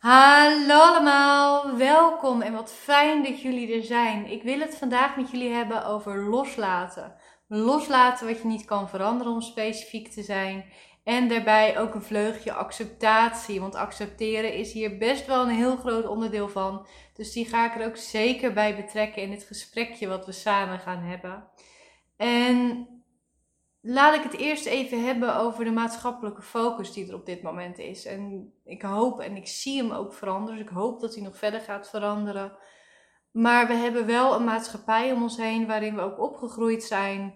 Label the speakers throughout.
Speaker 1: Hallo allemaal, welkom en wat fijn dat jullie er zijn. Ik wil het vandaag met jullie hebben over loslaten. Loslaten wat je niet kan veranderen om specifiek te zijn. En daarbij ook een vleugje acceptatie, want accepteren is hier best wel een heel groot onderdeel van. Dus die ga ik er ook zeker bij betrekken in dit gesprekje wat we samen gaan hebben. En laat ik het eerst even hebben over de maatschappelijke focus die er op dit moment is. En ik hoop en ik zie hem ook veranderen. Dus ik hoop dat hij nog verder gaat veranderen. Maar we hebben wel een maatschappij om ons heen waarin we ook opgegroeid zijn.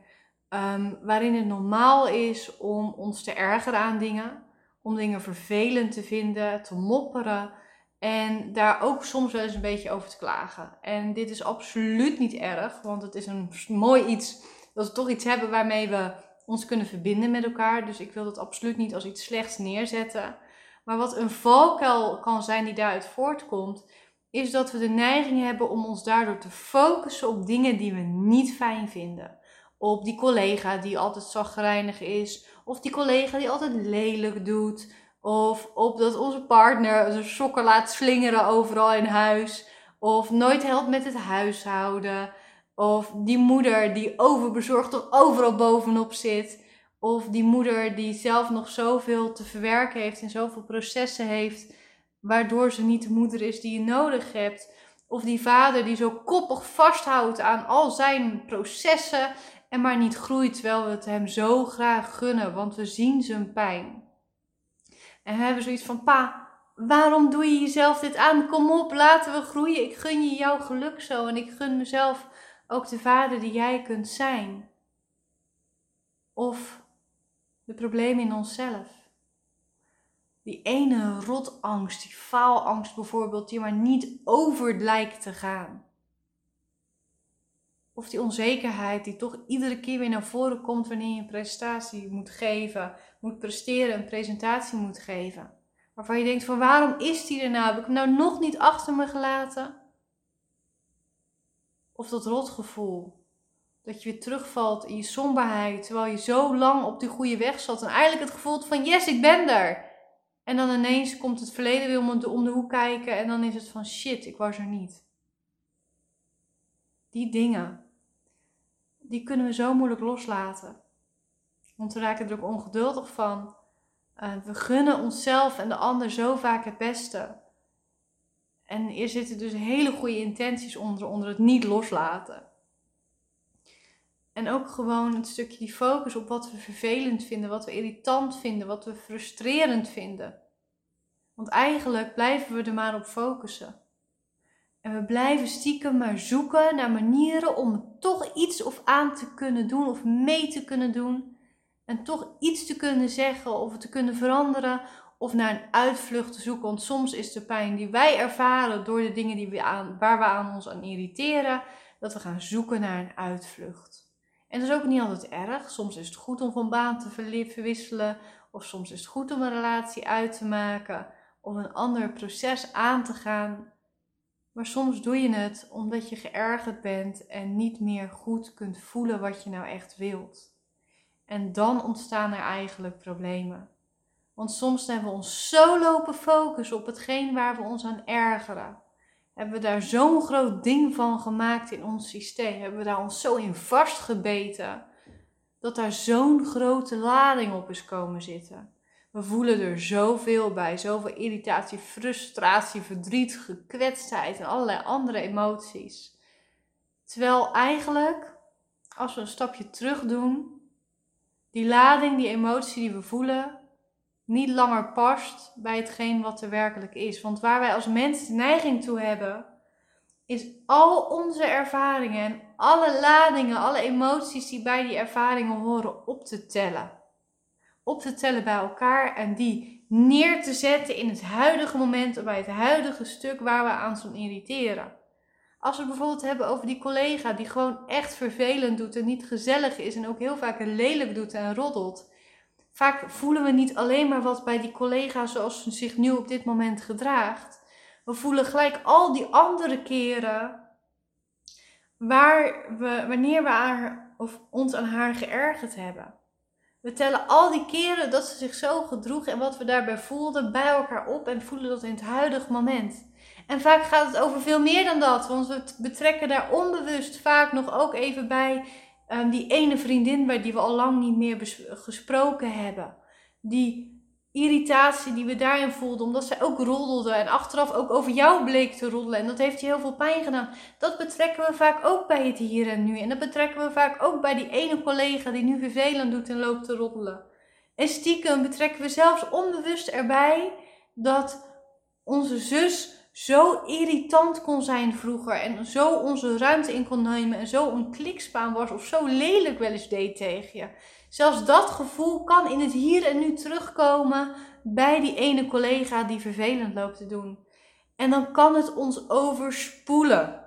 Speaker 1: Um, waarin het normaal is om ons te ergeren aan dingen. Om dingen vervelend te vinden, te mopperen. En daar ook soms wel eens een beetje over te klagen. En dit is absoluut niet erg, want het is een mooi iets. Dat we toch iets hebben waarmee we ons kunnen verbinden met elkaar. Dus ik wil dat absoluut niet als iets slechts neerzetten. Maar wat een valkuil kan zijn die daaruit voortkomt, is dat we de neiging hebben om ons daardoor te focussen op dingen die we niet fijn vinden. Op die collega die altijd zagrijnig is, of die collega die altijd lelijk doet, of op dat onze partner zijn sokken laat slingeren overal in huis, of nooit helpt met het huishouden. Of die moeder die overbezorgd toch overal bovenop zit. Of die moeder die zelf nog zoveel te verwerken heeft en zoveel processen heeft, waardoor ze niet de moeder is die je nodig hebt. Of die vader die zo koppig vasthoudt aan al zijn processen en maar niet groeit, terwijl we het hem zo graag gunnen, want we zien zijn pijn. En we hebben zoiets van: Pa, waarom doe je jezelf dit aan? Kom op, laten we groeien. Ik gun je jouw geluk zo en ik gun mezelf ook de vader die jij kunt zijn. Of de problemen in onszelf. Die ene rotangst, die faalangst bijvoorbeeld, die maar niet over lijkt te gaan. Of die onzekerheid die toch iedere keer weer naar voren komt wanneer je een presentatie moet geven, moet presteren, een presentatie moet geven. Waarvan je denkt van waarom is die er nou? Heb ik hem nou nog niet achter me gelaten? Of dat rotgevoel. Dat je weer terugvalt in je somberheid. Terwijl je zo lang op die goede weg zat. En eigenlijk het gevoel van yes, ik ben er. En dan ineens komt het verleden weer om de, hoek kijken. En dan is het van shit, ik was er niet. Die dingen. Die kunnen we zo moeilijk loslaten. Want we raken er ook ongeduldig van. Uh, we gunnen onszelf en de ander zo vaak het beste. En er zitten dus hele goede intenties onder, onder het niet loslaten. En ook gewoon een stukje die focus op wat we vervelend vinden, wat we irritant vinden, wat we frustrerend vinden. Want eigenlijk blijven we er maar op focussen. En we blijven stiekem maar zoeken naar manieren om toch iets of aan te kunnen doen of mee te kunnen doen. En toch iets te kunnen zeggen of te kunnen veranderen of naar een uitvlucht te zoeken. Want soms is de pijn die wij ervaren door de dingen die we aan, waar we aan ons aan irriteren, dat we gaan zoeken naar een uitvlucht. En dat is ook niet altijd erg. Soms is het goed om van baan te verwisselen, of soms is het goed om een relatie uit te maken, of een ander proces aan te gaan. Maar soms doe je het omdat je geërgerd bent en niet meer goed kunt voelen wat je nou echt wilt. En dan ontstaan er eigenlijk problemen. Want soms hebben we ons zo lopen focussen op hetgeen waar we ons aan ergeren. Hebben we daar zo'n groot ding van gemaakt in ons systeem? Hebben we daar ons zo in vastgebeten? Dat daar zo'n grote lading op is komen zitten. We voelen er zoveel bij. Zoveel irritatie, frustratie, verdriet, gekwetstheid en allerlei andere emoties. Terwijl eigenlijk, als we een stapje terug doen, die lading, die emotie die we voelen, niet langer past bij hetgeen wat er werkelijk is. Want waar wij als mens neiging toe hebben, is al onze ervaringen en alle ladingen, alle emoties die bij die ervaringen horen op te tellen. Op te tellen bij elkaar en die neer te zetten in het huidige moment of bij het huidige stuk waar we aan zo'n irriteren. Als we het bijvoorbeeld hebben over die collega die gewoon echt vervelend doet en niet gezellig is en ook heel vaak lelijk doet en roddelt Vaak voelen we niet alleen maar wat bij die collega zoals ze zich nu op dit moment gedraagt. We voelen gelijk al die andere keren waar we, wanneer we haar, of ons aan haar geërgerd hebben. We tellen al die keren dat ze zich zo gedroegen en wat we daarbij voelden bij elkaar op en voelen dat in het huidige moment. En vaak gaat het over veel meer dan dat, want we betrekken daar onbewust vaak nog ook even bij um, die ene vriendin bij die we al lang niet meer gesproken hebben. Die irritatie die we daarin voelden, omdat zij ook roddelde en achteraf ook over jou bleek te roddelen. En dat heeft je heel veel pijn gedaan. Dat betrekken we vaak ook bij het hier en nu. En dat betrekken we vaak ook bij die ene collega die nu vervelend doet en loopt te roddelen. En stiekem betrekken we zelfs onbewust erbij dat onze zus zo irritant kon zijn vroeger en zo onze ruimte in kon nemen en zo een klikspaan was of zo lelijk wel eens deed tegen je. Zelfs dat gevoel kan in het hier en nu terugkomen bij die ene collega die vervelend loopt te doen. En dan kan het ons overspoelen.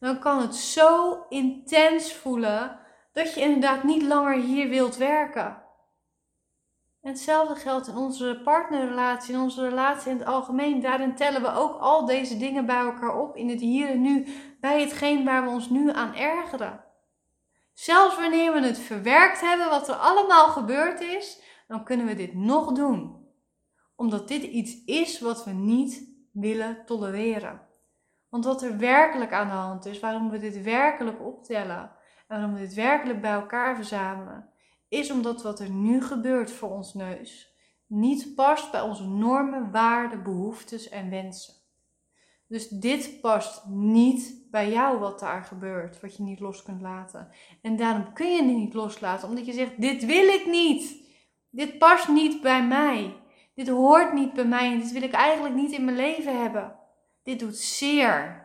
Speaker 1: Dan kan het zo intens voelen dat je inderdaad niet langer hier wilt werken. En hetzelfde geldt in onze partnerrelatie, in onze relatie in het algemeen. Daarin tellen we ook al deze dingen bij elkaar op in het hier en nu, bij hetgeen waar we ons nu aan ergeren. Zelfs wanneer we het verwerkt hebben, wat er allemaal gebeurd is, dan kunnen we dit nog doen. Omdat dit iets is wat we niet willen tolereren. Want wat er werkelijk aan de hand is, waarom we dit werkelijk optellen en waarom we dit werkelijk bij elkaar verzamelen, is omdat wat er nu gebeurt voor ons neus niet past bij onze normen, waarden, behoeftes en wensen. Dus dit past niet bij jou wat daar gebeurt, wat je niet los kunt laten. En daarom kun je het niet loslaten, omdat je zegt: Dit wil ik niet. Dit past niet bij mij. Dit hoort niet bij mij dit wil ik eigenlijk niet in mijn leven hebben. Dit doet zeer.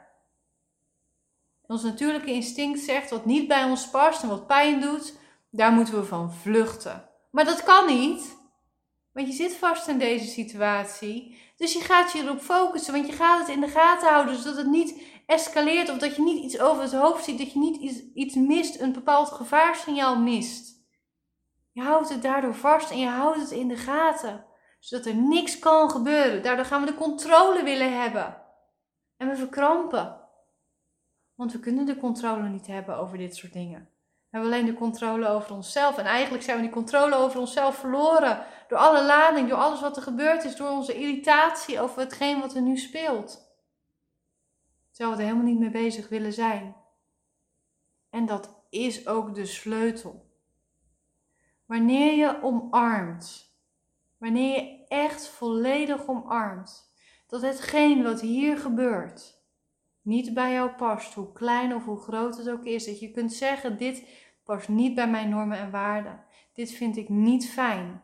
Speaker 1: Ons natuurlijke instinct zegt wat niet bij ons past en wat pijn doet, daar moeten we van vluchten. Maar dat kan niet. Want je zit vast in deze situatie. Dus je gaat je erop focussen. Want je gaat het in de gaten houden. Zodat het niet escaleert. Of dat je niet iets over het hoofd ziet. Dat je niet iets, iets mist. Een bepaald gevaarsignaal mist. Je houdt het daardoor vast. En je houdt het in de gaten. Zodat er niks kan gebeuren. Daardoor gaan we de controle willen hebben. En we verkrampen. Want we kunnen de controle niet hebben over dit soort dingen. We hebben alleen de controle over onszelf. En eigenlijk zijn we die controle over onszelf verloren. Door alle lading, door alles wat er gebeurd is, door onze irritatie over hetgeen wat er nu speelt. Terwijl we er helemaal niet mee bezig willen zijn. En dat is ook de sleutel. Wanneer je omarmt, wanneer je echt volledig omarmt, dat hetgeen wat hier gebeurt, niet bij jou past, hoe klein of hoe groot het ook is. Dat je kunt zeggen: dit past niet bij mijn normen en waarden. Dit vind ik niet fijn.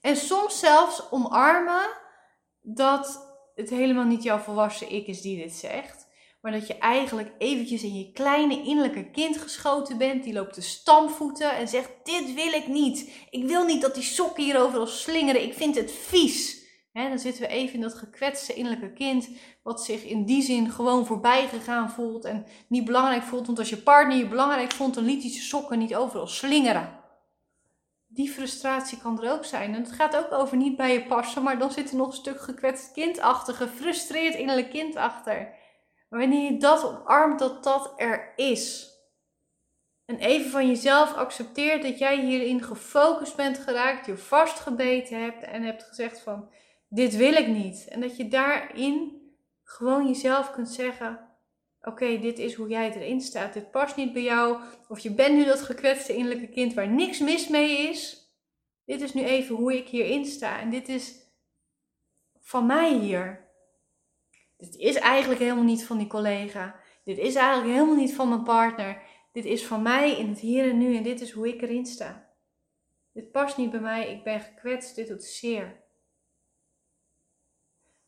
Speaker 1: En soms zelfs omarmen dat het helemaal niet jouw volwassen ik is die dit zegt. Maar dat je eigenlijk eventjes in je kleine innerlijke kind geschoten bent. Die loopt te stampvoeten en zegt: Dit wil ik niet. Ik wil niet dat die sokken hier overal slingeren. Ik vind het vies dan zitten we even in dat gekwetste innerlijke kind, wat zich in die zin gewoon voorbij gegaan voelt en niet belangrijk voelt. Want als je partner je belangrijk vond, dan liet hij sokken niet overal slingeren. Die frustratie kan er ook zijn. En het gaat ook over niet bij je passen, maar dan zit er nog een stuk gekwetst kind achter, gefrustreerd innerlijk kind achter. Maar wanneer je dat omarmt, dat dat er is. En even van jezelf accepteert dat jij hierin gefocust bent geraakt, je vastgebeten hebt en hebt gezegd van dit wil ik niet. En dat je daarin gewoon jezelf kunt zeggen: Oké, dit is hoe jij erin staat. Dit past niet bij jou. Of je bent nu dat gekwetste innerlijke kind waar niks mis mee is. Dit is nu even hoe ik hierin sta. En dit is van mij hier. Dit is eigenlijk helemaal niet van die collega. Dit is eigenlijk helemaal niet van mijn partner. Dit is van mij in het hier en nu. En dit is hoe ik erin sta. Dit past niet bij mij. Ik ben gekwetst. Dit doet zeer.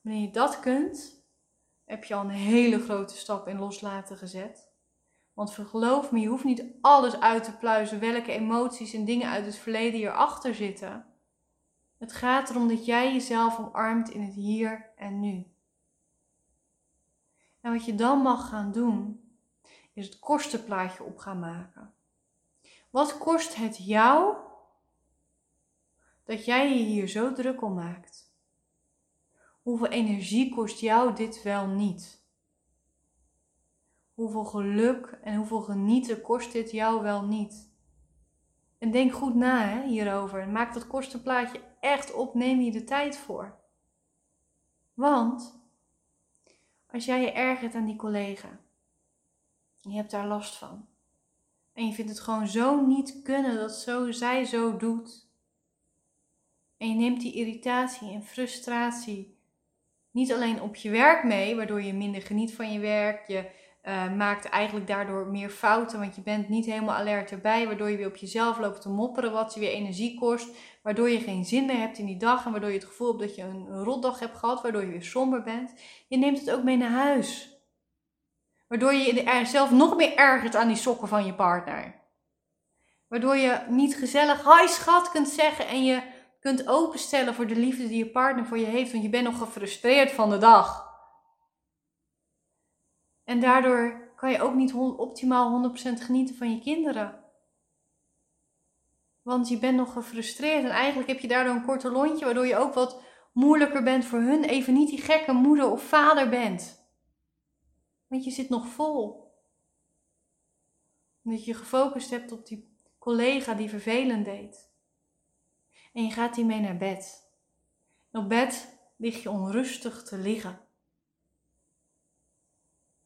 Speaker 1: Wanneer je dat kunt, heb je al een hele grote stap in loslaten gezet. Want geloof me, je hoeft niet alles uit te pluizen, welke emoties en dingen uit het verleden hierachter zitten. Het gaat erom dat jij jezelf omarmt in het hier en nu. En wat je dan mag gaan doen, is het kostenplaatje op gaan maken. Wat kost het jou dat jij je hier zo druk om maakt? Hoeveel energie kost jou dit wel niet? Hoeveel geluk en hoeveel genieten kost dit jou wel niet? En denk goed na hè, hierover. Maak dat kostenplaatje echt op. Neem je de tijd voor. Want als jij je ergert aan die collega. Je hebt daar last van. En je vindt het gewoon zo niet kunnen dat zo, zij zo doet. En je neemt die irritatie en frustratie niet alleen op je werk mee, waardoor je minder geniet van je werk. Je uh, maakt eigenlijk daardoor meer fouten, want je bent niet helemaal alert erbij, waardoor je weer op jezelf loopt te mopperen, wat je weer energie kost, waardoor je geen zin meer hebt in die dag en waardoor je het gevoel hebt dat je een rotdag hebt gehad, waardoor je weer somber bent. Je neemt het ook mee naar huis. Waardoor je er zelf nog meer ergert aan die sokken van je partner. Waardoor je niet gezellig hi schat kunt zeggen en je kunt openstellen voor de liefde die je partner voor je heeft, want je bent nog gefrustreerd van de dag. En daardoor kan je ook niet optimaal 100% genieten van je kinderen. Want je bent nog gefrustreerd en eigenlijk heb je daardoor een korte lontje, waardoor je ook wat moeilijker bent voor hun, even niet die gekke moeder of vader bent. Want je zit nog vol. Omdat je gefocust hebt op die collega die vervelend deed. En je gaat mee naar bed. Op bed lig je onrustig te liggen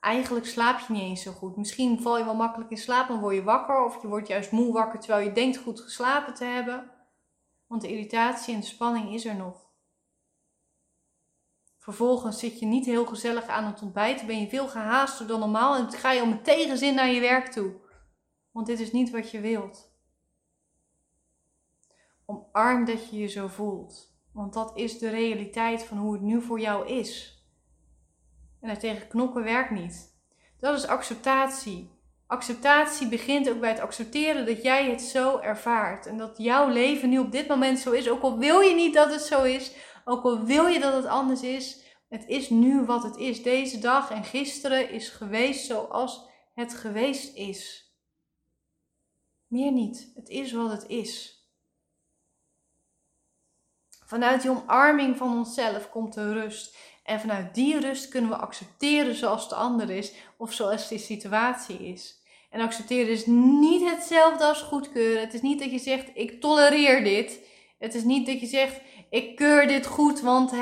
Speaker 1: eigenlijk slaap je niet eens zo goed. Misschien val je wel makkelijk in slaap en word je wakker. Of je wordt juist moe wakker terwijl je denkt goed geslapen te hebben. Want de irritatie en de spanning is er nog. Vervolgens zit je niet heel gezellig aan het ontbijten. Ben je veel gehaaster dan normaal. En ga je om met tegenzin naar je werk toe. Want dit is niet wat je wilt. Omarm dat je je zo voelt. Want dat is de realiteit van hoe het nu voor jou is. En daartegen knokken werkt niet. Dat is acceptatie. Acceptatie begint ook bij het accepteren dat jij het zo ervaart. En dat jouw leven nu op dit moment zo is. Ook al wil je niet dat het zo is. Ook al wil je dat het anders is. Het is nu wat het is. Deze dag en gisteren is geweest zoals het geweest is. Meer niet. Het is wat het is. Vanuit die omarming van onszelf komt de rust. En vanuit die rust kunnen we accepteren zoals de ander is of zoals die situatie is. En accepteren is niet hetzelfde als goedkeuren. Het is niet dat je zegt, ik tolereer dit. Het is niet dat je zegt, ik keur dit goed, want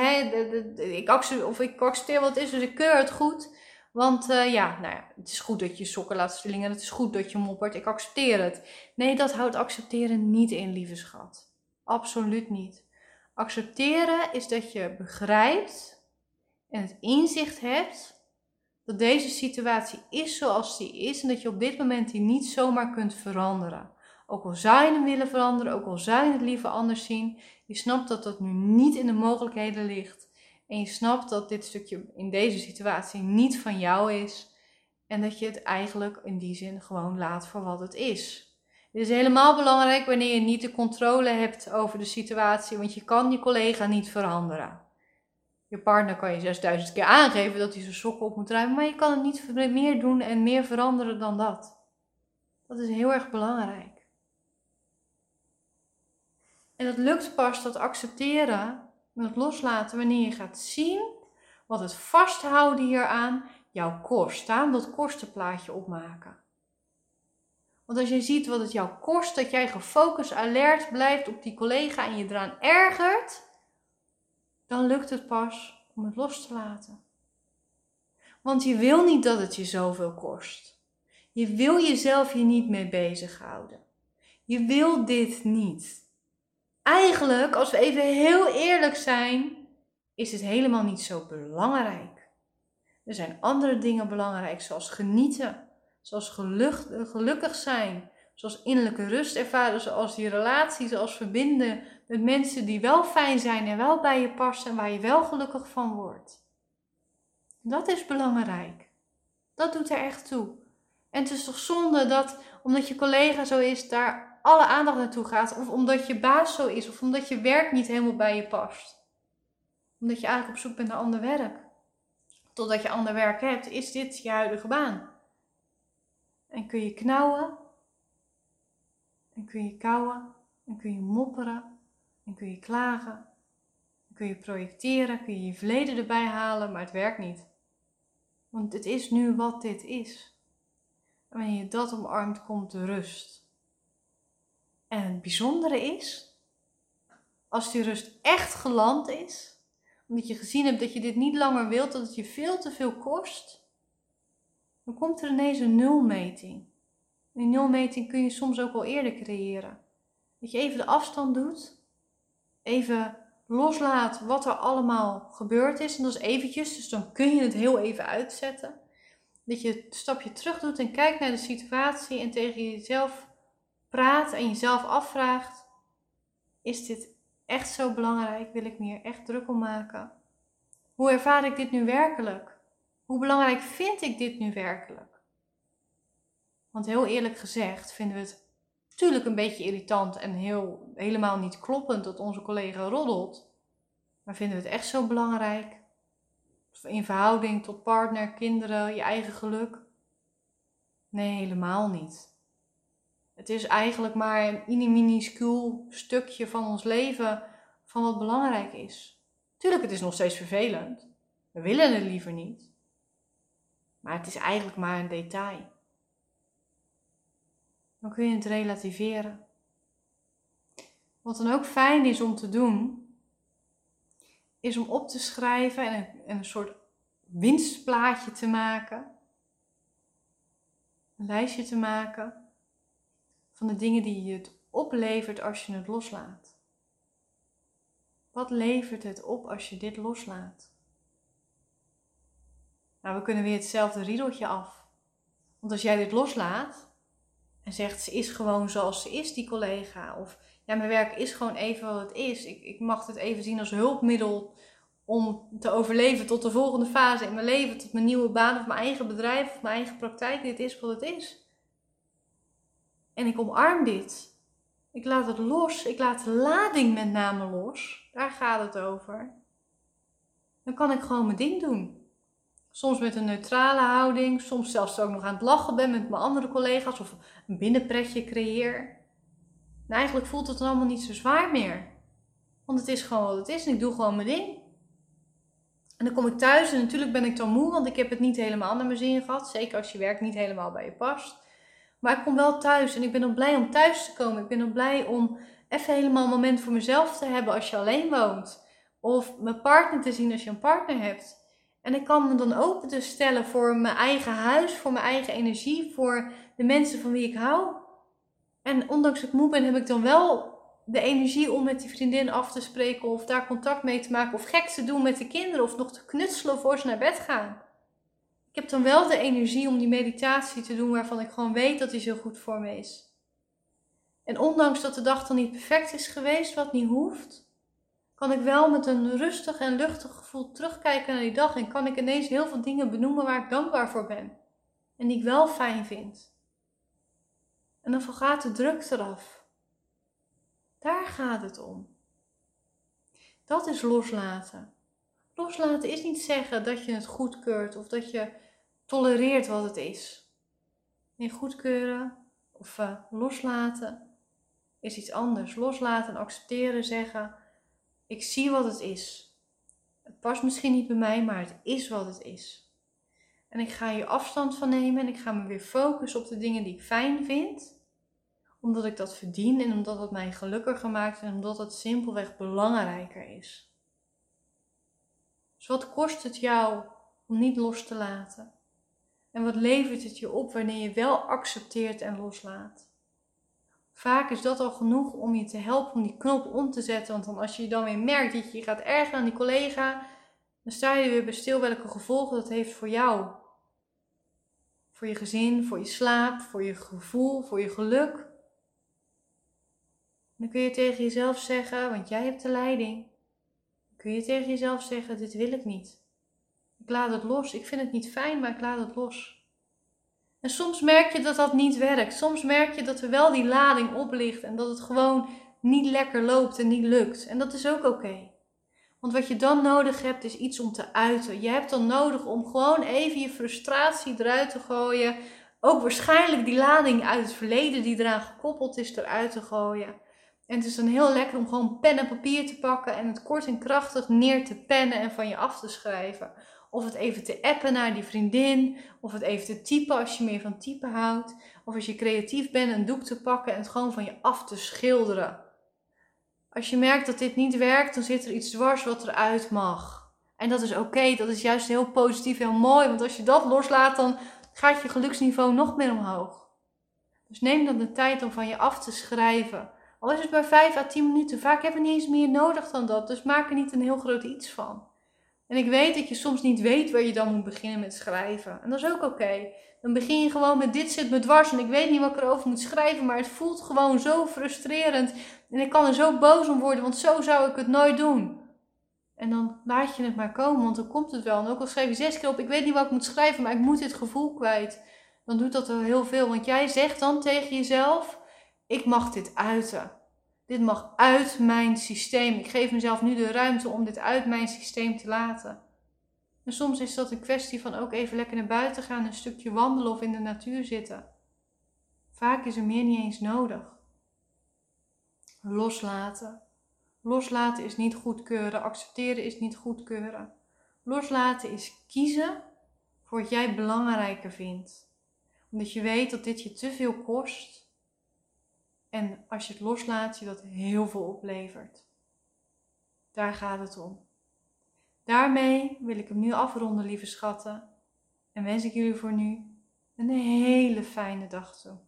Speaker 1: ik, accepteer, of ik accepteer wat het is, dus ik keur het goed. Want uh, ja, nou ja, het is goed dat je sokken laat slingen. Het is goed dat je moppert. Ik accepteer het. Nee, dat houdt accepteren niet in, lieve schat. Absoluut niet. Accepteren is dat je begrijpt en het inzicht hebt dat deze situatie is zoals die is en dat je op dit moment die niet zomaar kunt veranderen. Ook al zou je hem willen veranderen, ook al zou je het liever anders zien, je snapt dat dat nu niet in de mogelijkheden ligt. En je snapt dat dit stukje in deze situatie niet van jou is. En dat je het eigenlijk in die zin gewoon laat voor wat het is. Dit is helemaal belangrijk wanneer je niet de controle hebt over de situatie, want je kan je collega niet veranderen. Je partner kan je 6000 keer aangeven dat hij zijn sokken op moet ruimen, maar je kan het niet meer doen en meer veranderen dan dat. Dat is heel erg belangrijk. En dat lukt pas dat accepteren en het loslaten wanneer je gaat zien wat het vasthouden hieraan jou kost. Staan dat kostenplaatje opmaken. Want als je ziet wat het jou kost, dat jij gefocust, alert blijft op die collega en je eraan ergert, dan lukt het pas om het los te laten. Want je wil niet dat het je zoveel kost. Je wil jezelf hier niet mee bezighouden. Je wil dit niet. Eigenlijk, als we even heel eerlijk zijn, is het helemaal niet zo belangrijk. Er zijn andere dingen belangrijk, zoals genieten, zoals gelukkig zijn, zoals innerlijke rust ervaren, zoals die relatie, zoals verbinden met mensen die wel fijn zijn en wel bij je passen en waar je wel gelukkig van wordt. Dat is belangrijk. Dat doet er echt toe. En het is toch zonde dat omdat je collega zo is, daar alle aandacht naartoe gaat. Of omdat je baas zo is. Of omdat je werk niet helemaal bij je past. Omdat je eigenlijk op zoek bent naar ander werk. Totdat je ander werk hebt, is dit je huidige baan. En kun je knauwen. En kun je kauwen. En kun je mopperen. En kun je klagen. En kun je projecteren. Kun je je verleden erbij halen. Maar het werkt niet. Want het is nu wat dit is. En wanneer je dat omarmt, komt de rust. En het bijzondere is, als die rust echt geland is, omdat je gezien hebt dat je dit niet langer wilt, dat het je veel te veel kost, dan komt er ineens een nulmeting. Die nulmeting kun je soms ook wel eerder creëren. Dat je even de afstand doet, even loslaat wat er allemaal gebeurd is. En dat is eventjes, dus dan kun je het heel even uitzetten. Dat je een stapje terug doet en kijkt naar de situatie en tegen jezelf praat en jezelf afvraagt: Is dit echt zo belangrijk? Wil ik me hier echt druk om maken? Hoe ervaar ik dit nu werkelijk? Hoe belangrijk vind ik dit nu werkelijk? Want heel eerlijk gezegd vinden we het natuurlijk een beetje irritant en heel, helemaal niet kloppend dat onze collega roddelt. Maar vinden we het echt zo belangrijk? In verhouding tot partner, kinderen, je eigen geluk? Nee, helemaal niet. Het is eigenlijk maar een mini-minuscuul stukje van ons leven van wat belangrijk is. Tuurlijk, het is nog steeds vervelend. We willen het liever niet. Maar het is eigenlijk maar een detail. Dan kun je het relativeren. Wat dan ook fijn is om te doen, is om op te schrijven en een, een soort winstplaatje te maken. Een lijstje te maken van de dingen die je het oplevert als je het loslaat. Wat levert het op als je dit loslaat? Nou, we kunnen weer hetzelfde riedeltje af. Want als jij dit loslaat en zegt ze is gewoon zoals ze is, die collega, of ja, mijn werk is gewoon even wat het is. Ik, ik mag het even zien als hulpmiddel om te overleven tot de volgende fase in mijn leven, tot mijn nieuwe baan of mijn eigen bedrijf of mijn eigen praktijk. Dit is wat het is. En ik omarm dit. Ik laat het los. Ik laat de lading met name los. Daar gaat het over. Dan kan ik gewoon mijn ding doen. Soms met een neutrale houding, soms zelfs ook nog aan het lachen ben met mijn andere collega's of een binnenpretje creëer. En eigenlijk voelt het dan allemaal niet zo zwaar meer. Want het is gewoon wat het is en ik doe gewoon mijn ding. En dan kom ik thuis en natuurlijk ben ik dan moe, want ik heb het niet helemaal naar mijn zin gehad. Zeker als je werk niet helemaal bij je past. Maar ik kom wel thuis en ik ben ook blij om thuis te komen. Ik ben ook blij om even helemaal een moment voor mezelf te hebben als je alleen woont. Of mijn partner te zien als je een partner hebt. En ik kan me dan open te stellen voor mijn eigen huis, voor mijn eigen energie, voor de mensen van wie ik hou. En ondanks dat ik moe ben, heb ik dan wel de energie om met die vriendin af te spreken of daar contact mee te maken of gek te doen met de kinderen of nog te knutselen voor ze naar bed gaan. Ik heb dan wel de energie om die meditatie te doen waarvan ik gewoon weet dat die zo goed voor me is. En ondanks dat de dag dan niet perfect is geweest, wat niet hoeft, kan ik wel met een rustig en luchtig gevoel terugkijken naar die dag en kan ik ineens heel veel dingen benoemen waar ik dankbaar voor ben en die ik wel fijn vind. En dan gaat de druk eraf. Daar gaat het om. Dat is loslaten. Loslaten is niet zeggen dat je het goedkeurt of dat je tolereert wat het is. Nee, goedkeuren of uh, loslaten is iets anders. Loslaten en accepteren, zeggen: Ik zie wat het is. Het past misschien niet bij mij, maar het is wat het is. En ik ga hier afstand van nemen en ik ga me weer focussen op de dingen die ik fijn vind omdat ik dat verdien en omdat het mij gelukkiger maakt en omdat het simpelweg belangrijker is. Dus wat kost het jou om niet los te laten? En wat levert het je op wanneer je wel accepteert en loslaat? Vaak is dat al genoeg om je te helpen om die knop om te zetten. Want dan als je dan weer merkt dat je gaat ergeren aan die collega, dan sta je weer bij stil welke gevolgen dat heeft voor jou. Voor je gezin, voor je slaap, voor je gevoel, voor je geluk. Dan kun je tegen jezelf zeggen, want jij hebt de leiding kun je tegen jezelf zeggen: Dit wil ik niet. Ik laat het los. Ik vind het niet fijn, maar ik laat het los. En soms merk je dat dat niet werkt. Soms merk je dat er wel die lading op ligt en dat het gewoon niet lekker loopt en niet lukt. En dat is ook oké. Want wat je dan nodig hebt is iets om te uiten. Je hebt dan nodig om gewoon even je frustratie eruit te gooien. Ook waarschijnlijk die lading uit het verleden die eraan gekoppeld is eruit te gooien. En het is dan heel lekker om gewoon pen en papier te pakken en het kort en krachtig neer te pennen en van je af te schrijven. Of het even te appen naar die vriendin. Of het even te typen als je meer van typen houdt. Of als je creatief bent, een doek te pakken en het gewoon van je af te schilderen. Als je merkt dat dit niet werkt, dan zit er iets dwars wat eruit mag. En dat is oké, dat is juist heel positief, heel mooi. Want als je dat loslaat, dan gaat je geluksniveau nog meer omhoog. Dus neem dan de tijd om van je af te schrijven. Al is het maar 5 à 10 minuten. Vaak hebben we niet eens meer nodig dan dat. Dus maak er niet een heel groot iets van. En ik weet dat je soms niet weet waar je dan moet beginnen met schrijven. En dat is ook oké. Dan begin je gewoon met dit zit me dwars en ik weet niet wat ik erover moet schrijven. Maar het voelt gewoon zo frustrerend. En ik kan er zo boos om worden, want zo zou ik het nooit doen. En dan laat je het maar komen, want dan komt het wel. En ook al schrijf je zes keer op, ik weet niet wat ik moet schrijven, maar ik moet dit gevoel kwijt. Dan doet dat er heel veel. Want jij zegt dan tegen jezelf, ik mag dit uiten. Dit mag uit mijn systeem. Ik geef mezelf nu de ruimte om dit uit mijn systeem te laten. En soms is dat een kwestie van ook even lekker naar buiten gaan, een stukje wandelen of in de natuur zitten. Vaak is er meer niet eens nodig. Loslaten. Loslaten is niet goedkeuren, accepteren is niet goedkeuren. Loslaten is kiezen voor wat jij belangrijker vindt. Omdat je weet dat dit je te veel kost en als je het loslaat, je dat heel veel oplevert. Daar gaat het om. Daarmee wil ik hem nu afronden, lieve schatten. En wens ik jullie voor nu een hele fijne dag toe.